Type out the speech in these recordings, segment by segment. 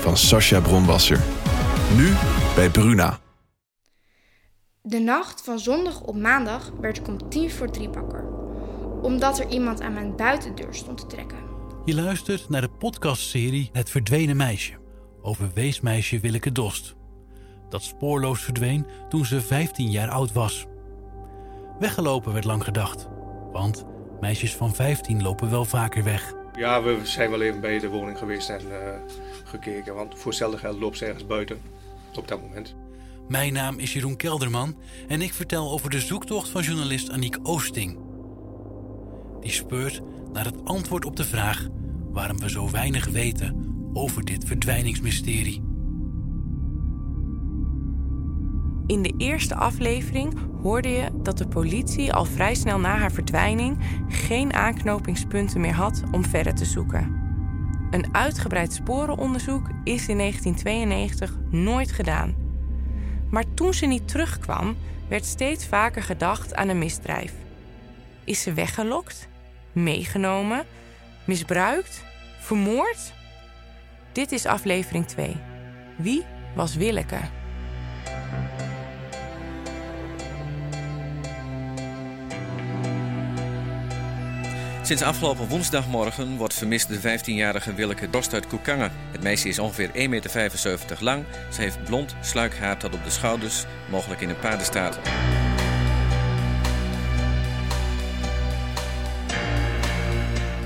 van Sascha Bronwasser. Nu bij Bruna. De nacht van zondag op maandag werd ik om tien voor drie wakker. Omdat er iemand aan mijn buitendeur stond te trekken. Je luistert naar de podcastserie Het Verdwenen Meisje over weesmeisje Willeke Dost. Dat spoorloos verdween toen ze 15 jaar oud was. Weggelopen werd lang gedacht, want meisjes van 15 lopen wel vaker weg. Ja, we zijn wel even bij de woning geweest en uh, gekeken. Want voor geld loopt ze ergens buiten op dat moment. Mijn naam is Jeroen Kelderman en ik vertel over de zoektocht van journalist Aniek Oosting. Die speurt naar het antwoord op de vraag waarom we zo weinig weten over dit verdwijningsmysterie. In de eerste aflevering hoorde je dat de politie al vrij snel na haar verdwijning geen aanknopingspunten meer had om verder te zoeken. Een uitgebreid sporenonderzoek is in 1992 nooit gedaan. Maar toen ze niet terugkwam, werd steeds vaker gedacht aan een misdrijf. Is ze weggelokt? Meegenomen? Misbruikt? Vermoord? Dit is aflevering 2. Wie was Willeke? Sinds afgelopen woensdagmorgen wordt vermist de 15-jarige Willeke Dost uit Koekangen. Het meisje is ongeveer 1,75 meter lang. Ze heeft blond sluikhaar tot op de schouders, mogelijk in een paardenstaart.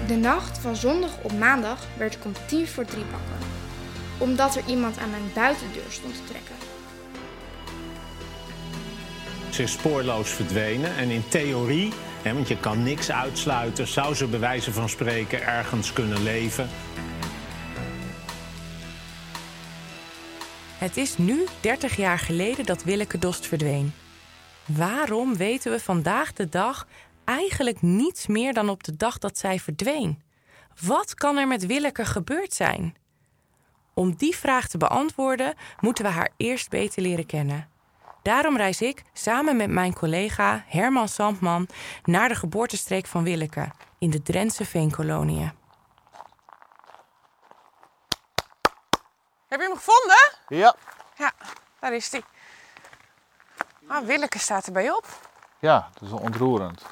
De nacht van zondag op maandag werd ik om tien voor drie wakker. Omdat er iemand aan mijn buitendeur stond te trekken. Ze is spoorloos verdwenen en in theorie want je kan niks uitsluiten. Zou ze bij wijze van spreken ergens kunnen leven? Het is nu 30 jaar geleden dat Willeke Dost verdween. Waarom weten we vandaag de dag eigenlijk niets meer dan op de dag dat zij verdween? Wat kan er met Willeke gebeurd zijn? Om die vraag te beantwoorden, moeten we haar eerst beter leren kennen. Daarom reis ik samen met mijn collega Herman Sandman naar de geboortestreek van Willeke in de Drentse Veenkoloniën. Heb je hem gevonden? Ja. Ja, daar is hij. Ah, Willeke staat erbij op. Ja, dat is wel ontroerend.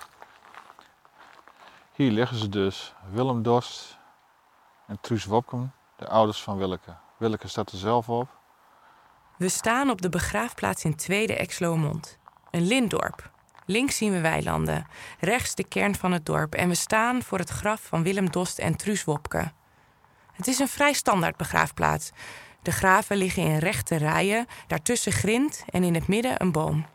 Hier liggen ze dus, Willem Dost en Truus Wopken, de ouders van Willeke. Willeke staat er zelf op. We staan op de begraafplaats in Tweede Exloomond. Een lintdorp. Links zien we weilanden, rechts de kern van het dorp en we staan voor het graf van Willem Dost en Truus Wopke. Het is een vrij standaard begraafplaats. De graven liggen in rechte rijen, daartussen grind en in het midden een boom.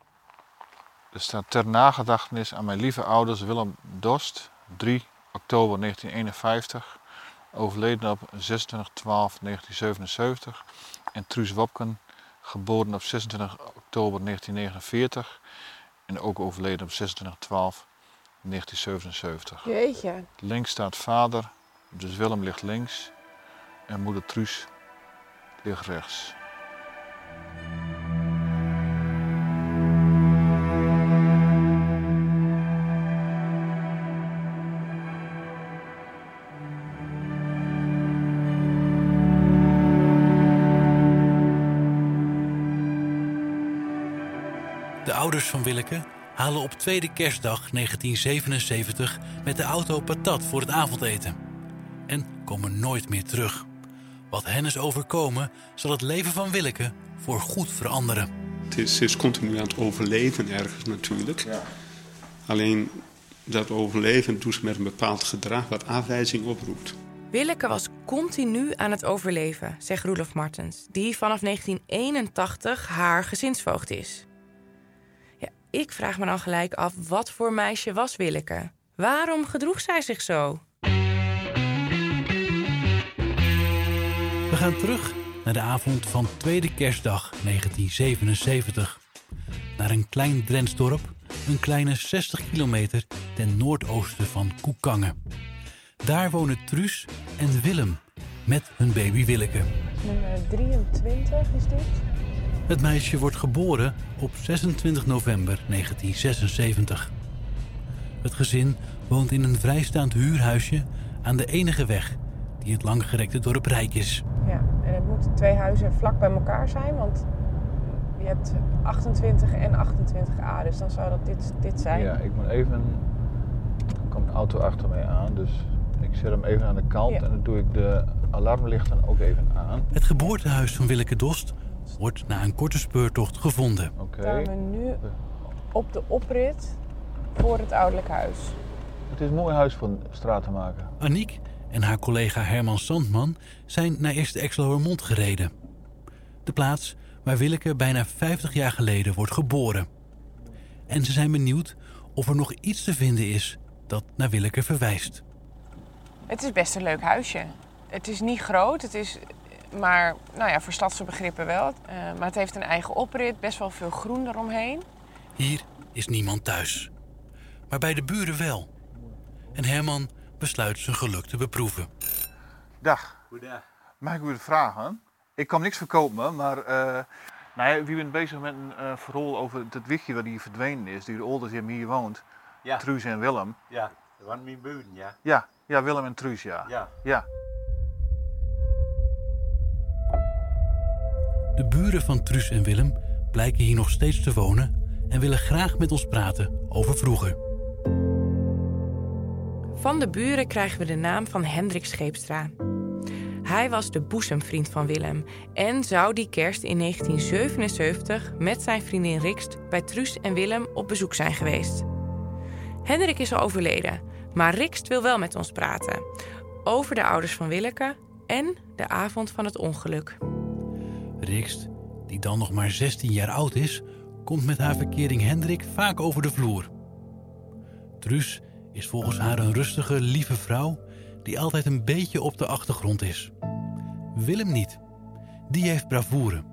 Er staat ter nagedachtenis aan mijn lieve ouders Willem Dost, 3 oktober 1951, overleden op 26-12-1977, en Truus Wopken, geboren op 26 oktober 1949 en ook overleden op 26 12 1977. Jeetje. Links staat vader, dus Willem ligt links en moeder Truus ligt rechts. Halen op tweede kerstdag 1977 met de auto patat voor het avondeten. En komen nooit meer terug. Wat hen is overkomen, zal het leven van Willeke voor goed veranderen. Het is, is continu aan het overleven ergens natuurlijk. Alleen dat overleven doet ze met een bepaald gedrag wat afwijzing oproept. Willeke was continu aan het overleven, zegt Roelof Martens, die vanaf 1981 haar gezinsvoogd is. Ik vraag me dan gelijk af, wat voor meisje was Willeke? Waarom gedroeg zij zich zo? We gaan terug naar de avond van tweede kerstdag 1977. Naar een klein Drents dorp, een kleine 60 kilometer ten noordoosten van Koekangen. Daar wonen Truus en Willem met hun baby Willeke. Nummer 23 is dit. Het meisje wordt geboren op 26 november 1976. Het gezin woont in een vrijstaand huurhuisje aan de enige weg die het langgerekte dorp Rijk is. Ja, en het moeten twee huizen vlak bij elkaar zijn, want je hebt 28 en 28a, dus dan zou dat dit, dit zijn. Ja, ik moet even. Er komt een auto achter mij aan, dus ik zet hem even aan de kant Ja. en dan doe ik de alarmlichten ook even aan. Het geboortehuis van Willeke Dost wordt na een korte speurtocht gevonden. Oké. Staan we nu op de oprit voor het ouderlijk huis. Het is een mooi huis voor een straat te maken. Aniek en haar collega Herman Sandman zijn naar Eerste Exeloermond gereden. De plaats waar Willeke bijna 50 jaar geleden wordt geboren. En ze zijn benieuwd of er nog iets te vinden is dat naar Willeke verwijst. Het is best een leuk huisje. Het is niet groot, het is maar nou ja, voor stadse begrippen wel. Eh, maar het heeft een eigen oprit, best wel veel groen eromheen. Hier is niemand thuis. Maar bij de buren wel. En Herman besluit zijn geluk te beproeven. Dag. Mag ik u vragen? Ik kan niks verkopen, maar eh nou ja, wie bent bezig met een eh, verhaal over het wichtje wat hier verdwenen is, die de ouders die hier woont. Ja. Truus en Willem. Ja, dat waren mijn buren, ja. Ja, ja, Willem en Truus, ja. Ja. Ja. De buren van Truus en Willem blijken hier nog steeds te wonen en willen graag met ons praten over vroeger. Van de buren krijgen we de naam van Hendrik Scheepstra. Hij was de boezemvriend van Willem en zou die kerst in 1977 met zijn vriendin Rikst bij Truus en Willem op bezoek zijn geweest. Hendrik is al overleden, maar Rikst wil wel met ons praten over de ouders van Willeke en de avond van het ongeluk. Rikst, die dan nog maar 16 jaar oud is, komt met haar verkering Hendrik vaak over de vloer. Truus is volgens haar een rustige, lieve vrouw die altijd een beetje op de achtergrond is. Willem niet. Die heeft bravoure,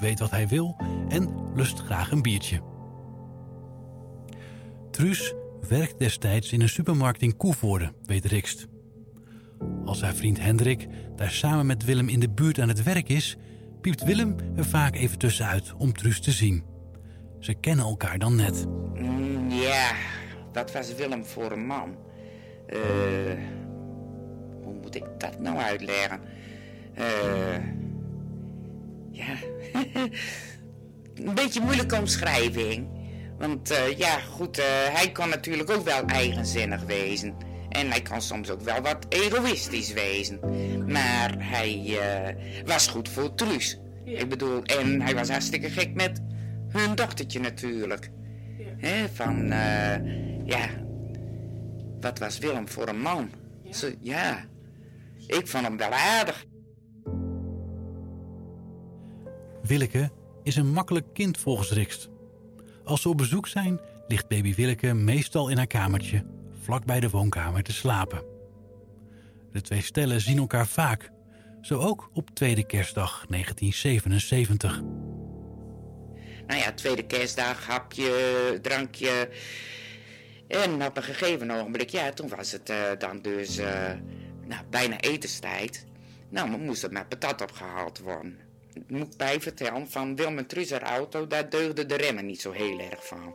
weet wat hij wil en lust graag een biertje. Truus werkt destijds in een supermarkt in Koevoorde, weet Rikst. Als haar vriend Hendrik daar samen met Willem in de buurt aan het werk is, piept Willem er vaak even tussenuit om Truus te zien. Ze kennen elkaar dan net. Mm, Ja, wat was Willem voor een man? Eh, hoe moet ik dat nou uitleggen? Eh, ja, een beetje moeilijke omschrijving. Want eh, ja, goed, hij kan natuurlijk ook wel eigenzinnig wezen. En hij kan soms ook wel wat egoïstisch wezen. Maar hij eh, was goed voor Truus. Ik bedoel, en hij was hartstikke gek met hun dochtertje natuurlijk. Hè, van, eh, ja, wat was Willem voor een man? Zo, ja, ik vond hem wel aardig. Willeke is een makkelijk kind volgens Rikst. Als ze op bezoek zijn, ligt baby Willeke meestal in haar kamertje, vlak bij de woonkamer te slapen. De twee stellen zien elkaar vaak, zo ook op tweede kerstdag 1977. Nou ja, tweede kerstdag, hapje, drankje. En op een gegeven ogenblik, ja, toen was het eh, dan dus eh, nou, bijna etenstijd. Nou, we moesten met patat opgehaald worden. Moet bij vertellen, van Truus haar auto, daar deugden de remmen niet zo heel erg van.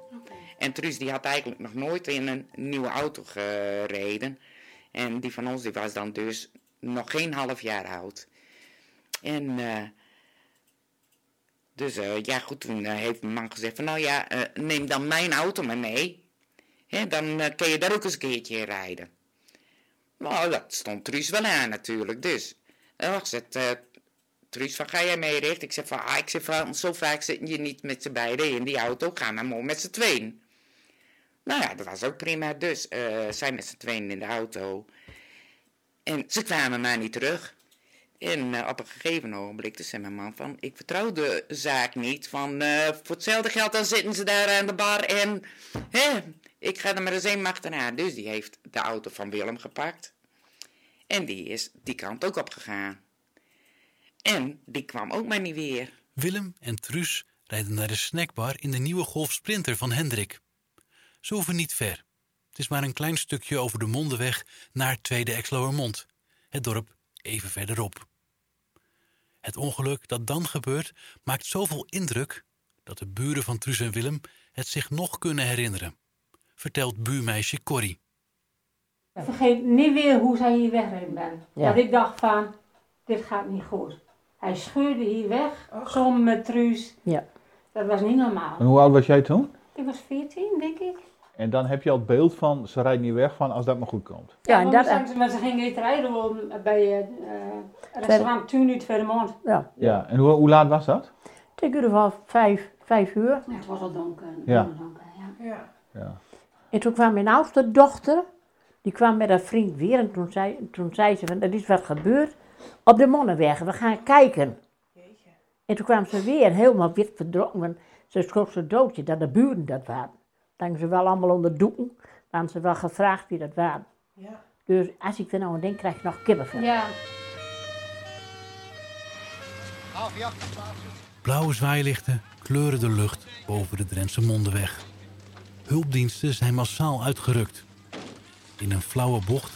En Truus die had eigenlijk nog nooit in een nieuwe auto gereden. En die van ons die was dan dus nog geen half jaar oud. En eh, dus eh, ja goed, toen eh, heeft mijn man gezegd van nou ja, neem dan mijn auto maar mee. Dan kun je daar ook eens een keertje in rijden. Nou, dat stond Truus wel aan natuurlijk, dus. Dan was het, Truus van, ga jij mee, Richt? Ik zeg van, ah, ik zeg van, zo vaak zitten je niet met z'n beiden in die auto. Ga maar mooi met z'n tweeën. Nou ja, dat was ook prima. Dus uh, zij met z'n tweeën in de auto. En ze kwamen maar niet terug. En uh, op een gegeven ogenblik zei mijn man van... ik vertrouw de zaak niet. Van, uh, voor hetzelfde geld dan zitten ze daar aan de bar en... Hè, ik ga er maar eens een achterna. Dus die heeft de auto van Willem gepakt. En die is die kant ook opgegaan. En die kwam ook maar niet weer. Willem en Truus rijden naar de snackbar in de nieuwe Golf Sprinter van Hendrik. Ze hoeven niet ver. Het is maar een klein stukje over de Mondenweg naar Tweede Exloermond, het dorp even verderop. Het ongeluk dat dan gebeurt maakt zoveel indruk dat de buren van Truus en Willem het zich nog kunnen herinneren, vertelt buurmeisje Corrie. Ik vergeet niet weer hoe zij hier weggereden ben. Ja. Dat ik dacht van, dit gaat niet goed. Hij scheurde hier weg, samen met Truus. Ja. Dat was niet normaal. En hoe oud was jij toen? Ik was 14, denk ik. En dan heb je al het beeld van, ze rijdt niet weg van als dat maar goed komt. Ja, en dat- dat... Maar ze gingen niet rijden om bij uh, restaurant Tuin uit Vermont. Ja. Ja, en hoe, hoe laat was dat? Het uur van vijf, vijf uur. Ja, het was al donker. Ja. donker, ja. Ja. Ja. En toen kwam mijn oudste dochter, die kwam met haar vriend weer. En toen zei, toen zei ze, van, er is wat gebeurd op de Monnenweg. We gaan kijken. En toen kwam ze weer helemaal wit verdronken. Ze schrok zo doodje dat de buren dat waren. Dan ze wel allemaal onder doeken. Dan ze wel gevraagd wie dat waren. Ja. Dus als ik er nou aan denk, krijg ik nog kippenvel. Ja. Blauwe zwaailichten kleuren de lucht boven de Drentse Mondenweg. Hulpdiensten zijn massaal uitgerukt. In een flauwe bocht,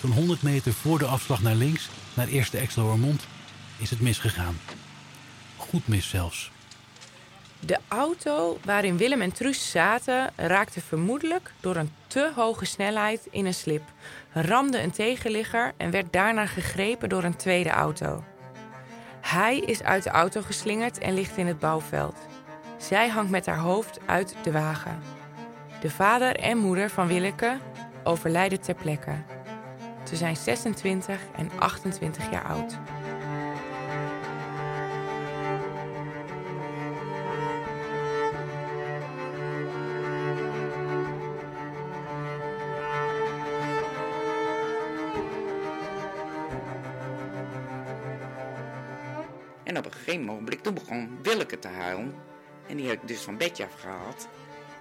zo'n 100 meter voor de afslag naar links, naar Eerste Exloermond, is het misgegaan. Goed mis zelfs. De auto waarin Willem en Truus zaten raakte vermoedelijk door een te hoge snelheid in een slip, ramde een tegenligger en werd daarna gegrepen door een tweede auto. Hij is uit de auto geslingerd en ligt in het bouwveld. Zij hangt met haar hoofd uit de wagen. De vader en moeder van Willeke overlijden ter plekke. Ze zijn 26 en 28 jaar oud. En op een gegeven moment, toen begon Willeke te huilen. En die heb ik dus van bedje afgehaald.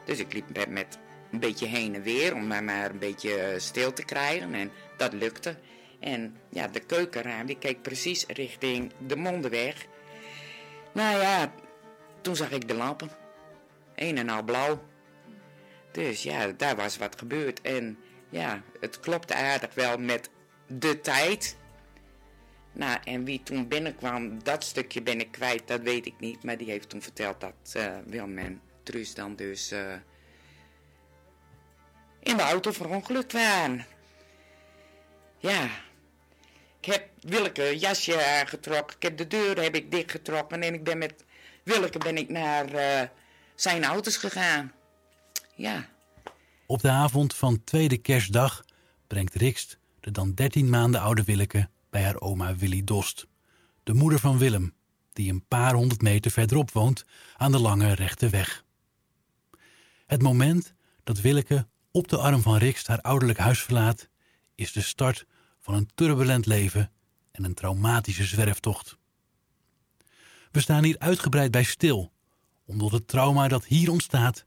Dus ik liep met, met een beetje heen en weer om mij maar een beetje eh, stil te krijgen. En dat lukte. En ja, de keukenraam die keek precies richting de Mondenweg. Nou ja, toen zag ik de lampen. Een en al blauw. Dus ja, daar was wat gebeurd. En ja, het klopte aardig wel met de tijd. Nou, en wie toen binnenkwam, dat stukje ben ik kwijt, dat weet ik niet. Maar die heeft toen verteld dat eh Willem en Truus dan dus eh, in de auto verongelukt waren. Ja, ik heb Willeke jasje aangetrokken, ik heb de deur heb ik dichtgetrokken en ik ben met Willeke ben ik naar eh, zijn auto's gegaan. Ja. Op de avond van tweede kerstdag brengt Rikst de dan 13 maanden oude Willeke bij haar oma Willy Dost. De moeder van Willem, die een paar honderd meter verderop woont aan de lange rechte weg. Het moment dat Willeke op de arm van Rikst haar ouderlijk huis verlaat, is de start van een turbulent leven en een traumatische zwerftocht. We staan hier uitgebreid bij stil, omdat het trauma dat hier ontstaat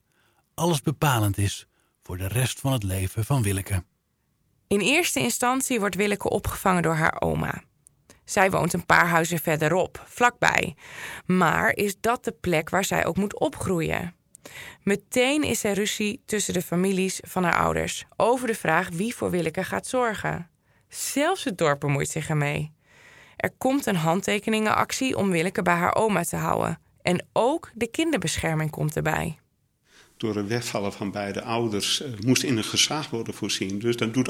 alles bepalend is voor de rest van het leven van Willeke. In eerste instantie wordt Willeke opgevangen door haar oma. Zij woont een paar huizen verderop, vlakbij. Maar is dat de plek waar zij ook moet opgroeien? Meteen is er ruzie tussen de families van haar ouders over de vraag wie voor Willeke gaat zorgen. Zelfs het dorp bemoeit zich ermee. Er komt een handtekeningenactie om Willeke bij haar oma te houden. En ook de kinderbescherming komt erbij door het wegvallen van beide ouders uh, moest in een gezag worden voorzien. Dus dan doet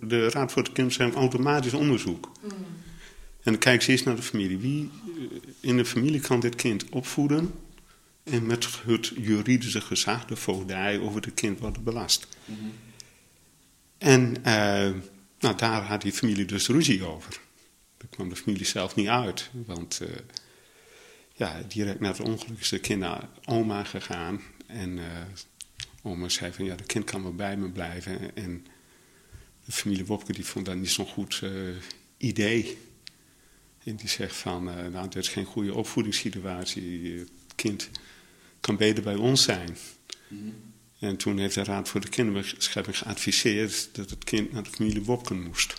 de Raad voor het Kinderbescherming automatisch onderzoek. Mm. En dan kijkt ze eerst naar de familie. Wie uh, in de familie kan dit kind opvoeden en met het juridische gezag, de voogdij, over het kind worden belast. Mm -hmm. En uh, nou, daar had die familie dus ruzie over. Daar kwam de familie zelf niet uit. Want uh, ja, direct na het ongeluk is de kind naar oma gegaan. En uh, oma zei van ja, de kind kan wel bij me blijven. En de familie Wopke die vond dat niet zo'n goed uh, idee. En die zegt van, nou, dit is geen goede opvoedingssituatie. Het kind kan beter bij ons zijn. Mm. En toen heeft de Raad voor de Kinderbescherming geadviseerd dat het kind naar de familie Wopken moest.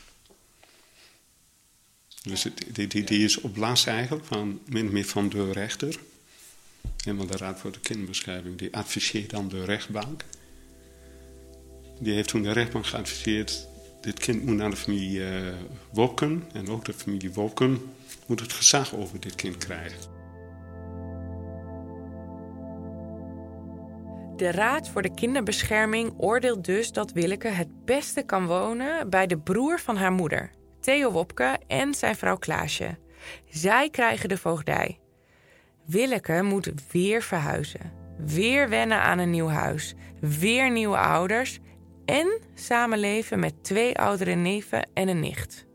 Dus die, die, die, is op last eigenlijk van, min meer van de rechter. En de Raad voor de Kinderbescherming, die adviseert dan de rechtbank. Die heeft toen de rechtbank geadviseerd, dit kind moet naar de familie uh, Wopken. En ook de familie Wopken moet het gezag over dit kind krijgen. De Raad voor de Kinderbescherming oordeelt dus dat Willeke het beste kan wonen bij de broer van haar moeder, Theo Wopke en zijn vrouw Klaasje. Zij krijgen de voogdij. Willeke moet weer verhuizen, weer wennen aan een nieuw huis, weer nieuwe ouders en samenleven met twee oudere neven en een nicht.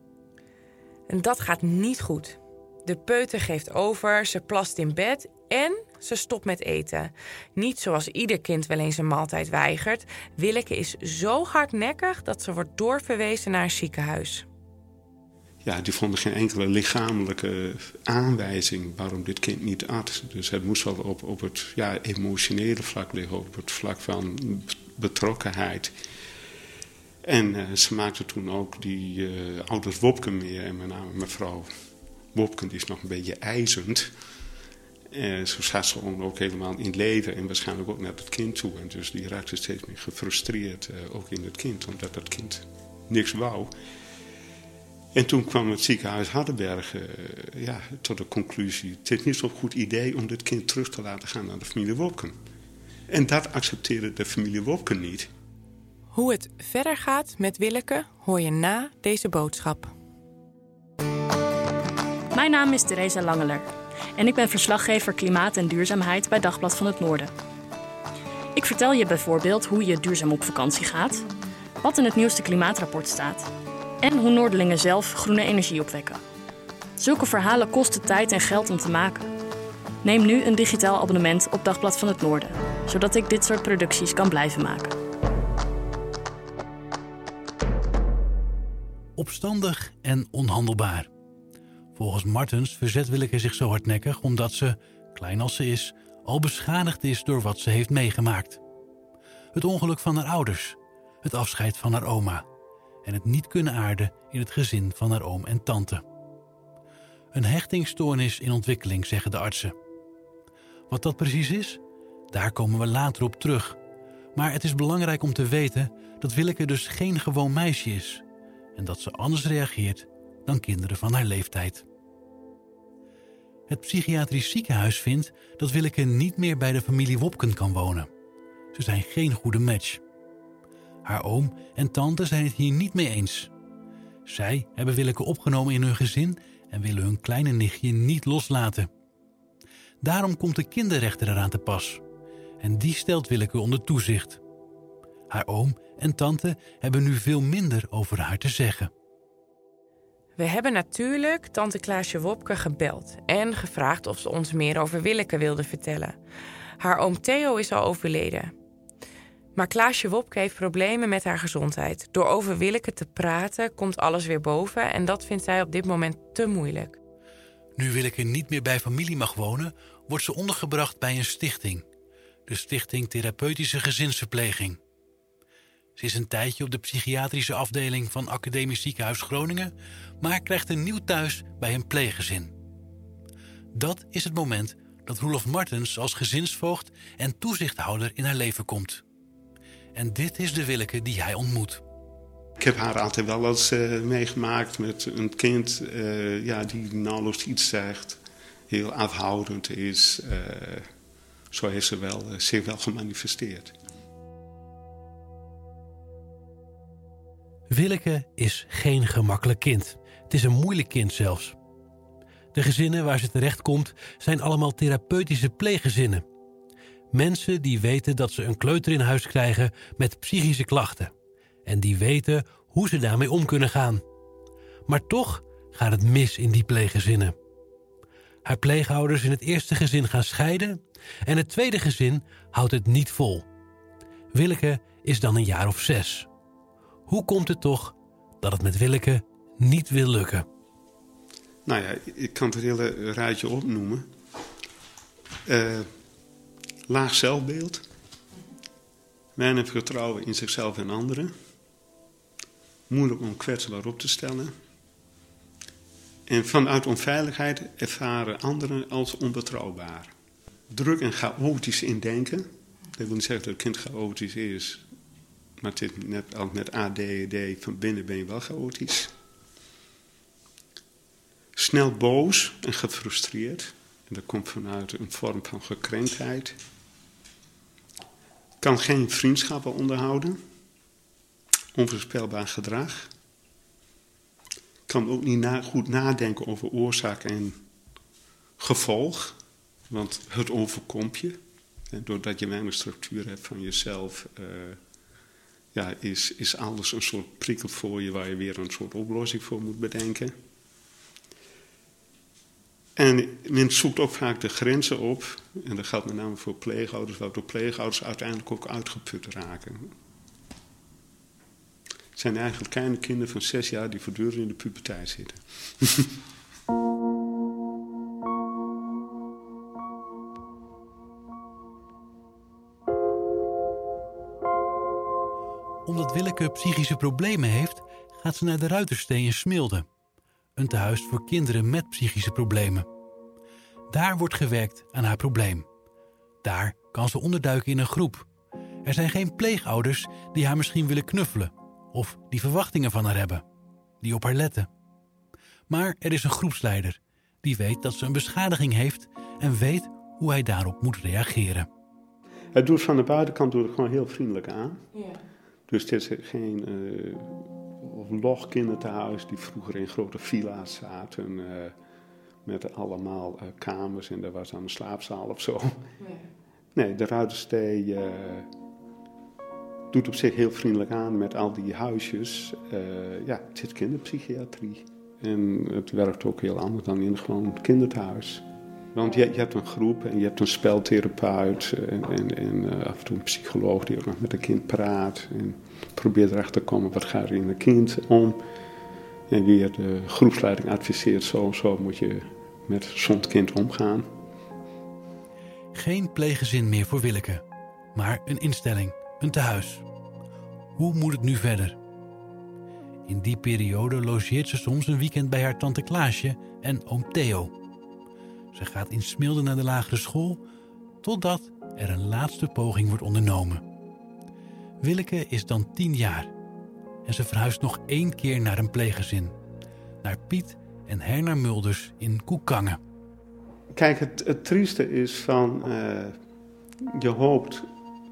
En dat gaat niet goed. De peuter geeft over, ze plast in bed en ze stopt met eten. Niet zoals ieder kind wel eens een maaltijd weigert. Willeke is zo hardnekkig dat ze wordt doorverwezen naar een ziekenhuis. Ja, die vonden geen enkele lichamelijke aanwijzing waarom dit kind niet at. Dus het moest wel op, op het ja, emotionele vlak liggen, op het vlak van betrokkenheid. En uh, ze maakte toen ook die uh, ouders Wopke meer, en met name mevrouw Wopke, die is nog een beetje ijzend. En eh, zo zat ze ook helemaal in leven en waarschijnlijk ook naar het kind toe. En dus die raakte steeds meer gefrustreerd, ook in het kind, omdat dat kind niks wou. En toen kwam het ziekenhuis Hardenberg uh, ja, tot de conclusie... het is niet zo'n goed idee om dit kind terug te laten gaan naar de familie Wopken. En dat accepteerde de familie Wopken niet. Hoe het verder gaat met Willeke hoor je na deze boodschap. Mijn naam is Theresa Langeler en ik ben verslaggever Klimaat en Duurzaamheid bij Dagblad van het Noorden. Ik vertel je bijvoorbeeld hoe je duurzaam op vakantie gaat, wat in het nieuwste klimaatrapport staat en hoe Noordelingen zelf groene energie opwekken. Zulke verhalen kosten tijd en geld om te maken. Neem nu een digitaal abonnement op Dagblad van het Noorden, zodat ik dit soort producties kan blijven maken. Opstandig en onhandelbaar. Volgens Martens verzet Willeke zich zo hardnekkig omdat ze, klein als ze is, al beschadigd is door wat ze heeft meegemaakt. Het ongeluk van haar ouders, het afscheid van haar oma en het niet kunnen aarden in het gezin van haar oom en tante. Een hechtingstoornis in ontwikkeling, zeggen de artsen. Wat dat precies is, daar komen we later op terug. Maar het is belangrijk om te weten dat Willeke dus geen gewoon meisje is en dat ze anders reageert dan kinderen van haar leeftijd. Het psychiatrisch ziekenhuis vindt dat Willeke niet meer bij de familie Wopken kan wonen. Ze zijn geen goede match. Haar oom en tante zijn het hier niet mee eens. Zij hebben Willeke opgenomen in hun gezin en willen hun kleine nichtje niet loslaten. Daarom komt de kinderrechter eraan te pas. En die stelt Willeke onder toezicht. Haar oom en tante hebben nu veel minder over haar te zeggen. We hebben natuurlijk tante Klaasje Wopke gebeld en gevraagd of ze ons meer over Willeke wilde vertellen. Haar oom Theo is al overleden. Maar Klaasje Wopke heeft problemen met haar gezondheid. Door over Willeke te praten komt alles weer boven en dat vindt zij op dit moment te moeilijk. Nu Willeke niet meer bij familie mag wonen, wordt ze ondergebracht bij een stichting. De Stichting Therapeutische Gezinsverpleging. Ze is een tijdje op de psychiatrische afdeling van Academisch Ziekenhuis Groningen, maar krijgt een nieuw thuis bij een pleeggezin. Dat is het moment dat Roelof Martens als gezinsvoogd en toezichthouder in haar leven komt. En dit is de Willeke die hij ontmoet. Ik heb haar altijd wel eens uh, meegemaakt met een kind uh, ja, die nauwelijks iets zegt, heel afhoudend is. Uh, zo heeft ze wel, zich wel gemanifesteerd. Willeke is geen gemakkelijk kind. Het is een moeilijk kind zelfs. De gezinnen waar ze terechtkomt zijn allemaal therapeutische pleeggezinnen. Mensen die weten dat ze een kleuter in huis krijgen met psychische klachten. En die weten hoe ze daarmee om kunnen gaan. Maar toch gaat het mis in die pleeggezinnen. Haar pleegouders in het eerste gezin gaan scheiden en het tweede gezin houdt het niet vol. Willeke is dan een jaar of zes. Hoe komt het toch dat het met Willeke niet wil lukken? Nou ja, ik kan het hele rijtje opnoemen. Uh, laag zelfbeeld. Weinig vertrouwen in zichzelf en anderen. Moeilijk om kwetsbaar op te stellen. En vanuit onveiligheid ervaren anderen als onbetrouwbaar. Druk en chaotisch in denken. Dat wil niet zeggen dat het kind chaotisch is. Maar het is net als met ADD, van binnen ben je wel chaotisch. Snel boos en gefrustreerd. En dat komt vanuit een vorm van gekrenktheid. Kan geen vriendschappen onderhouden. Onvoorspelbaar gedrag. Kan ook niet goed nadenken over oorzaak en gevolg. Want het overkomt je. Doordat je weinig structuur hebt van jezelf, uh, ja, is, is alles een soort prikkel voor je waar je weer een soort oplossing voor moet bedenken. En men zoekt ook vaak de grenzen op, en dat geldt met name voor pleegouders, waardoor pleegouders uiteindelijk ook uitgeput raken. Het zijn eigenlijk kleine kinderen van zes jaar die voortdurend in de puberteit zitten. Omdat Willeke psychische problemen heeft, gaat ze naar de Ruitersteen in Smilde een tehuis voor kinderen met psychische problemen. Daar wordt gewerkt aan haar probleem. Daar kan ze onderduiken in een groep. Er zijn geen pleegouders die haar misschien willen knuffelen of die verwachtingen van haar hebben, die op haar letten. Maar er is een groepsleider die weet dat ze een beschadiging heeft en weet hoe hij daarop moet reageren. Het doet van de buitenkant doet het gewoon heel vriendelijk aan. Ja. Dus het is geen uh, of log kinderthuis die vroeger in grote villa's zaten. Uh, met allemaal uh, kamers en daar was dan een slaapzaal of zo. Nee, nee de Ruiterstee uh, doet op zich heel vriendelijk aan met al die huisjes. ja, het zit kinderpsychiatrie. En het werkt ook heel anders dan in gewoon kinderthuis. Want je, je, hebt een groep en je hebt een speltherapeut en, en, en af en toe een psycholoog die ook nog met een kind praat. En probeert erachter te komen wat gaat er in een kind om. En weer de groepsleiding adviseert, zo zo moet je met zo'n kind omgaan. Geen pleeggezin meer voor Willeke, maar een instelling, een tehuis. Hoe moet het nu verder? In die periode logeert ze soms een weekend bij haar tante Klaasje en oom Theo. Ze gaat in Smilde naar de lagere school, totdat er een laatste poging wordt ondernomen. Willeke is dan tien jaar en ze verhuist nog één keer naar een pleeggezin. Naar Piet en Herna Mulders in Koekangen. Kijk, het, het trieste is van... Uh, je hoopt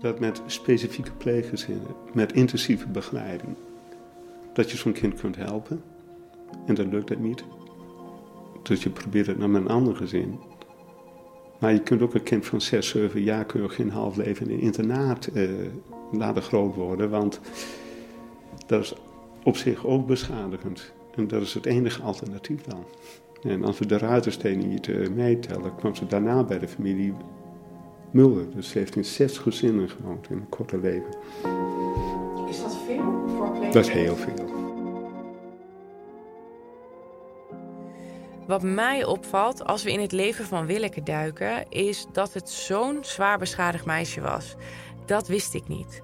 dat met specifieke pleeggezinnen, met intensieve begeleiding... dat je zo'n kind kunt helpen. En dan lukt het niet. Dus je probeert het naar een ander gezin. Maar je kunt ook een kind van 6, 7 jaar... kun je geen half leven in een internaat uh, laten groot worden. Want dat is op zich ook beschadigend. En dat is het enige alternatief dan. En als we de ruiterstenen niet uh, meetellen, kwam ze daarna bij de familie Mulder. Dus ze heeft in zes gezinnen gewoond in een korte leven. Is dat veel voor een Dat is heel veel. Wat mij opvalt als we in het leven van Willeke duiken, is dat het zo'n zwaar beschadigd meisje was. Dat wist ik niet.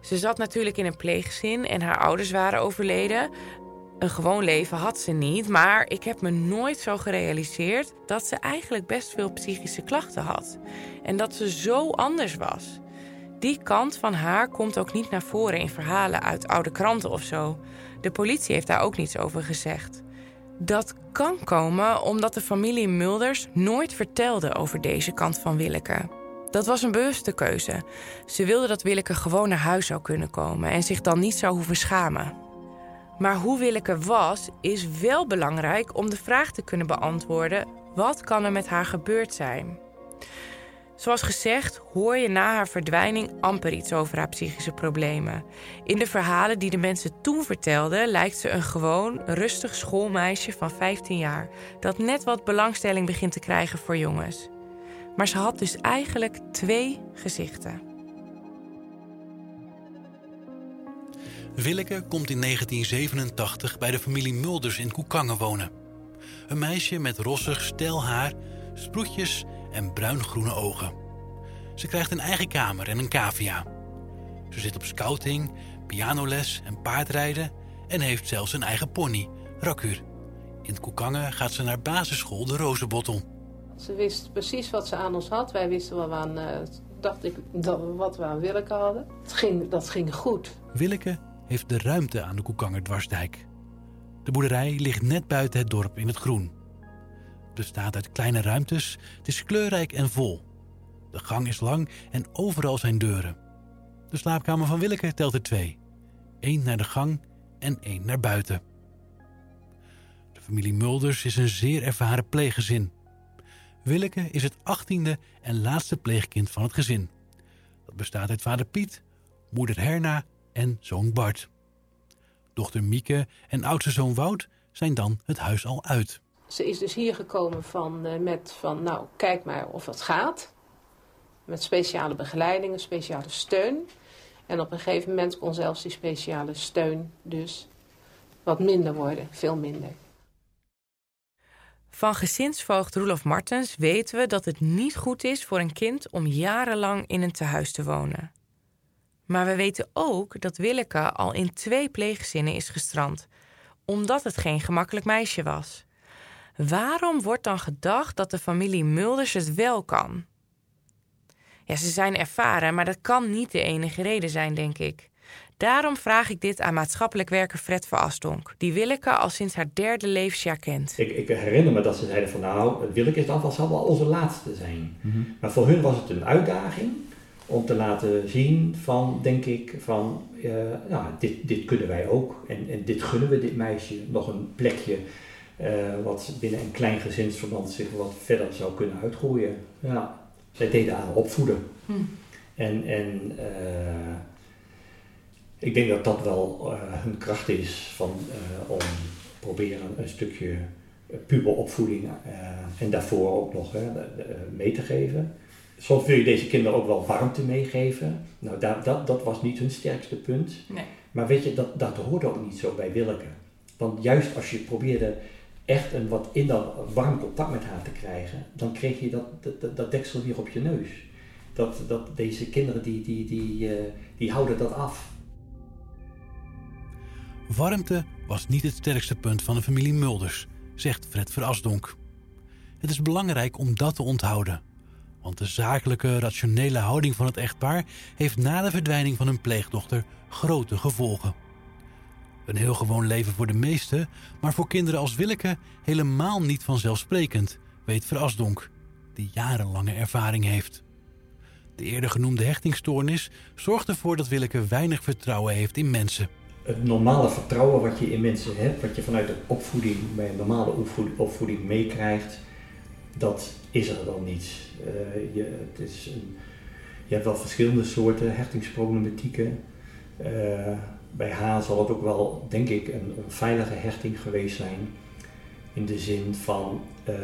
Ze zat natuurlijk in een pleeggezin en haar ouders waren overleden. Een gewoon leven had ze niet, maar ik heb me nooit zo gerealiseerd dat ze eigenlijk best veel psychische klachten had. En dat ze zo anders was. Die kant van haar komt ook niet naar voren in verhalen uit oude kranten of zo. De politie heeft daar ook niets over gezegd. Dat kan komen omdat de familie Mulders nooit vertelde over deze kant van Willeke. Dat was een bewuste keuze. Ze wilde dat Willeke gewoon naar huis zou kunnen komen en zich dan niet zou hoeven schamen. Maar hoe Willeke was, is wel belangrijk om de vraag te kunnen beantwoorden: wat kan er met haar gebeurd zijn? Zoals gezegd hoor je na haar verdwijning amper iets over haar psychische problemen. In de verhalen die de mensen toen vertelden, lijkt ze een gewoon, rustig schoolmeisje van 15 jaar dat net wat belangstelling begint te krijgen voor jongens. Maar ze had dus eigenlijk twee gezichten. Willeke komt in 1987 bij de familie Mulders in Koekangen wonen. Een meisje met rossig, stijl haar, sproetjes en bruin-groene ogen. Ze krijgt een eigen kamer en een cavia. Ze zit op scouting, pianoles en paardrijden en heeft zelfs een eigen pony, Rakur. In Koekangen gaat ze naar basisschool de Rozenbottel. Ze wist precies wat ze aan ons had. Wij wisten wat we aan, uh, dacht ik, wat we aan Willeke hadden. Het ging, dat ging goed. Willeke heeft de ruimte aan de Koekanger dwarsdijk. De boerderij ligt net buiten het dorp in het groen. Bestaat uit kleine ruimtes, het is kleurrijk en vol. De gang is lang en overal zijn deuren. De slaapkamer van Willeke telt er twee. Eén naar de gang en één naar buiten. De familie Mulders is een zeer ervaren pleeggezin. Willeke is het achttiende en laatste pleegkind van het gezin. Dat bestaat uit vader Piet, moeder Herna en zoon Bart. Dochter Mieke en oudste zoon Wout zijn dan het huis al uit. Ze is dus hier gekomen van, uh, met van, nou, kijk maar of het gaat. Met speciale begeleidingen, speciale steun. En op een gegeven moment kon zelfs die speciale steun dus wat minder worden, veel minder. Van gezinsvoogd Roelof Martens weten we dat het niet goed is voor een kind om jarenlang in een tehuis te wonen. Maar we weten ook dat Willeke al in twee pleeggezinnen is gestrand, omdat het geen gemakkelijk meisje was. Waarom wordt dan gedacht dat de familie Mulders het wel kan? Ja, ze zijn ervaren, maar dat kan niet de enige reden zijn, denk ik. Daarom vraag ik dit aan maatschappelijk werker Fred van Asdonk, die Willeke al sinds haar derde levensjaar kent. Ik, ik herinner me dat ze zeiden van nou, Willeke is dan zal wel onze laatste zijn. Mhm. Maar voor hun was het een uitdaging om te laten zien van, denk ik, van uh, nou, dit, dit kunnen wij ook en, en dit gunnen we dit meisje nog een plekje wat binnen een klein gezinsverband zich wat verder zou kunnen uitgroeien. Ja, zij deden aan opvoeden. Hm. En, en uh, ik denk dat dat wel hun kracht is van, om proberen een stukje puberopvoeding en daarvoor ook nog mee te geven soms wil je deze kinderen ook wel warmte meegeven. Nou, dat, dat, dat was niet hun sterkste punt. Nee. Maar weet je, dat, dat hoorde ook niet zo bij Willeke. Want juist als je probeerde echt een wat in dat warm contact met haar te krijgen, dan kreeg je dat, dat, deksel weer op je neus. Dat, dat deze kinderen die, die, die, uh, die houden dat af. Warmte was niet het sterkste punt van de familie Mulders, zegt Fred Verasdonk. Het is belangrijk om dat te onthouden. Want de zakelijke, rationele houding van het echtpaar heeft na de verdwijning van hun pleegdochter grote gevolgen. Een heel gewoon leven voor de meesten, maar voor kinderen als Willeke helemaal niet vanzelfsprekend, weet Verasdonk, die jarenlange ervaring heeft. De eerder genoemde hechtingstoornis zorgt ervoor dat Willeke weinig vertrouwen heeft in mensen. Het normale vertrouwen wat je in mensen hebt, wat je vanuit de opvoeding, bij een normale opvoeding meekrijgt, dat is er dan niet. Uh, je, het is een, je hebt wel verschillende soorten hechtingsproblematieken. Uh, bij haar zal het ook wel, denk ik, een, een, veilige hechting geweest zijn. In de zin van, uh,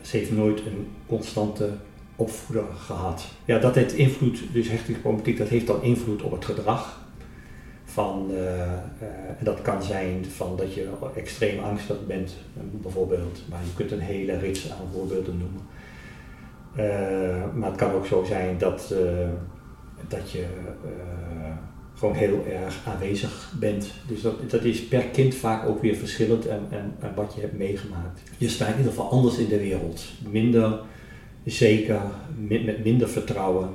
ze heeft nooit een constante opvoeder gehad. Ja, dat heeft invloed, dus hechtingsproblematiek, dat heeft dan invloed op het gedrag. Van, en dat kan zijn van dat je extreem angstig bent, bijvoorbeeld. Maar je kunt een hele rits aan voorbeelden noemen. Uh, maar het kan ook zo zijn dat, uh, dat je uh, gewoon heel erg aanwezig bent. Dus dat, dat is per kind vaak ook weer verschillend en, en, en, wat je hebt meegemaakt. Je staat in ieder geval anders in de wereld. Minder zeker, met, met minder vertrouwen.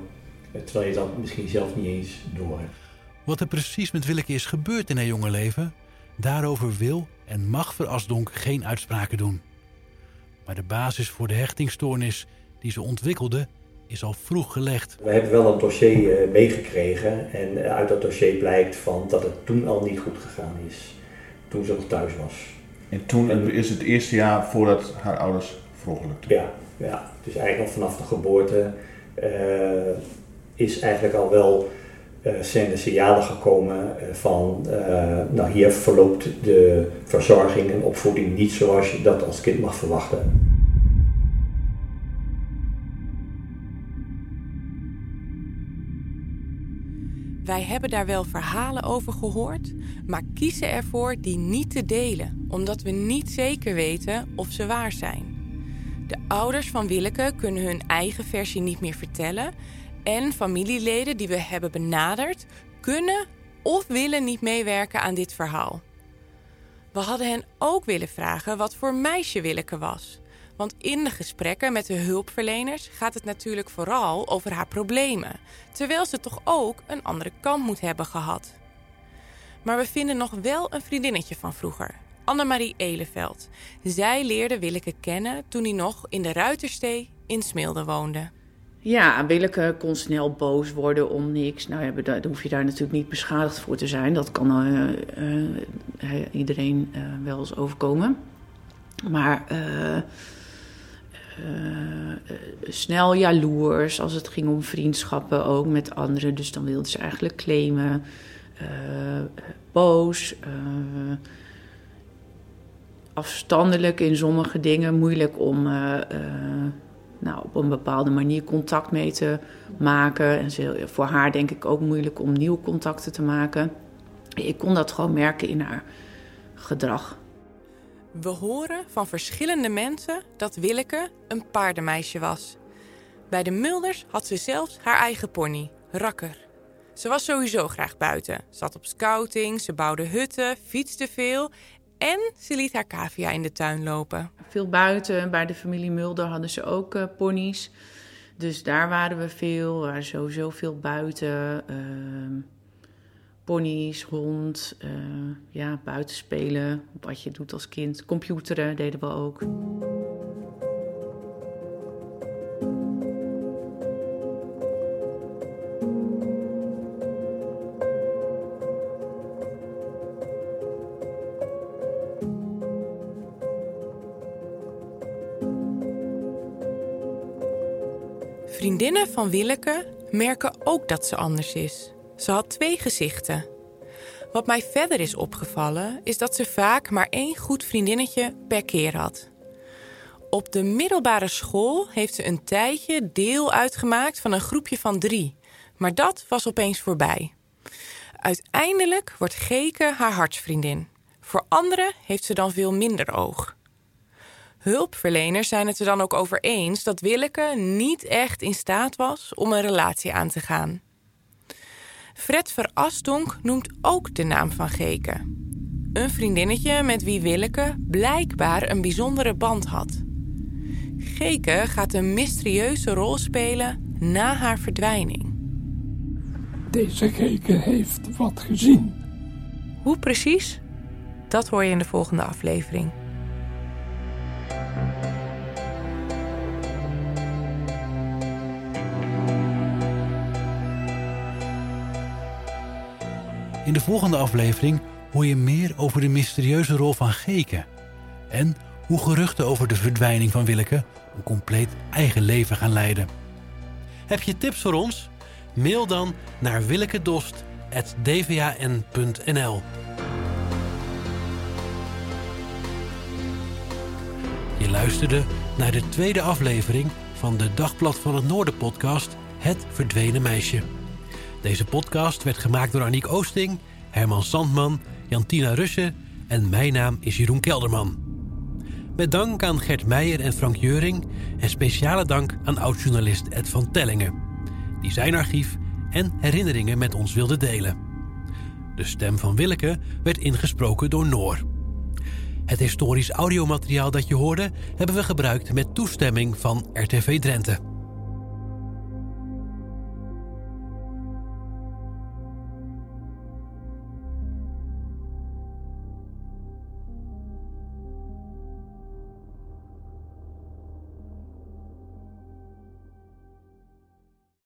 Terwijl je dat misschien zelf niet eens door hebt. Wat er precies met Willeke is gebeurd in haar jonge leven, daarover wil en mag Verasdonk geen uitspraken doen. Maar de basis voor de hechtingstoornis die ze ontwikkelde is al vroeg gelegd. We hebben wel een dossier eh, meegekregen en uit dat dossier blijkt van dat het toen al niet goed gegaan is, toen ze nog thuis was. En toen is het eerste jaar voordat haar ouders verongelukten? Ja, ja, dus eigenlijk al vanaf de geboorte is eigenlijk al wel zijn de signalen gekomen van, nou hier verloopt de verzorging en opvoeding niet zoals je dat als kind mag verwachten. Wij hebben daar wel verhalen over gehoord, maar kiezen ervoor die niet te delen, omdat we niet zeker weten of ze waar zijn. De ouders van Willeke kunnen hun eigen versie niet meer vertellen en familieleden die we hebben benaderd kunnen of willen niet meewerken aan dit verhaal. We hadden hen ook willen vragen wat voor meisje Willeke was. Want in de gesprekken met de hulpverleners gaat het natuurlijk vooral over haar problemen, terwijl ze toch ook een andere kant moet hebben gehad. Maar we vinden nog wel een vriendinnetje van vroeger, Annemarie Eleveld. Zij leerde Willeke kennen toen hij nog in de Ruiterstee in Smilde woonde. Ja, Willeke kon snel boos worden om niks. Nou ja, daar hoef je daar natuurlijk niet beschadigd voor te zijn. Dat kan uh, uh, iedereen wel eens overkomen. Maar snel jaloers als het ging om vriendschappen ook met anderen. Dus dan wilde ze eigenlijk claimen. Uh, boos. afstandelijk in sommige dingen. Moeilijk om nou, op een bepaalde manier contact mee te maken. En ze, voor haar denk ik ook moeilijk om nieuwe contacten te maken. Ik kon dat gewoon merken in haar gedrag. We horen van verschillende mensen dat Willeke een paardenmeisje was. Bij de Mulders had ze zelfs haar eigen pony, Rakker. Ze was sowieso graag buiten, zat op scouting, ze bouwde hutten, fietste veel en ze liet haar cavia in de tuin lopen. Veel buiten, bij de familie Mulder hadden ze ook uh, ponies. Dus daar waren we veel, waren sowieso veel buiten. Uh, ponies, hond, uh, ja, buiten spelen, wat je doet als kind. Computeren deden we ook. Vriendinnen van Willeke merken ook dat ze anders is. Ze had twee gezichten. Wat mij verder is opgevallen, is dat ze vaak maar één goed vriendinnetje per keer had. Op de middelbare school heeft ze een tijdje deel uitgemaakt van een groepje van drie, maar dat was opeens voorbij. Uiteindelijk wordt Geke haar hartsvriendin. Voor anderen heeft ze dan veel minder oog. Hulpverleners zijn het er dan ook over eens dat Willeke niet echt in staat was om een relatie aan te gaan. Fred Verastonk noemt ook de naam van Geke. Een vriendinnetje met wie Willeke blijkbaar een bijzondere band had. Geke gaat een mysterieuze rol spelen na haar verdwijning. Deze Geke heeft wat gezien. Hoe precies? Dat hoor je in de volgende aflevering. In de volgende aflevering hoor je meer over de mysterieuze rol van Geke. En hoe geruchten over de verdwijning van Willeke een compleet eigen leven gaan leiden. Heb je tips voor ons? Mail dan naar willekedost.dvan.nl Je luisterde naar de tweede aflevering van de Dagblad van het Noorden podcast Het Verdwenen Meisje. Deze podcast werd gemaakt door Aniek Oosting, Herman Sandman, Jantina Russe en mijn naam is Jeroen Kelderman. Met dank aan Gert Meijer en Frank Jeuring en speciale dank aan oud-journalist Ed van Tellingen, die zijn archief en herinneringen met ons wilde delen. De stem van Willeke werd ingesproken door Noor. Het historisch audiomateriaal dat je hoorde hebben we gebruikt met toestemming van RTV Drenthe.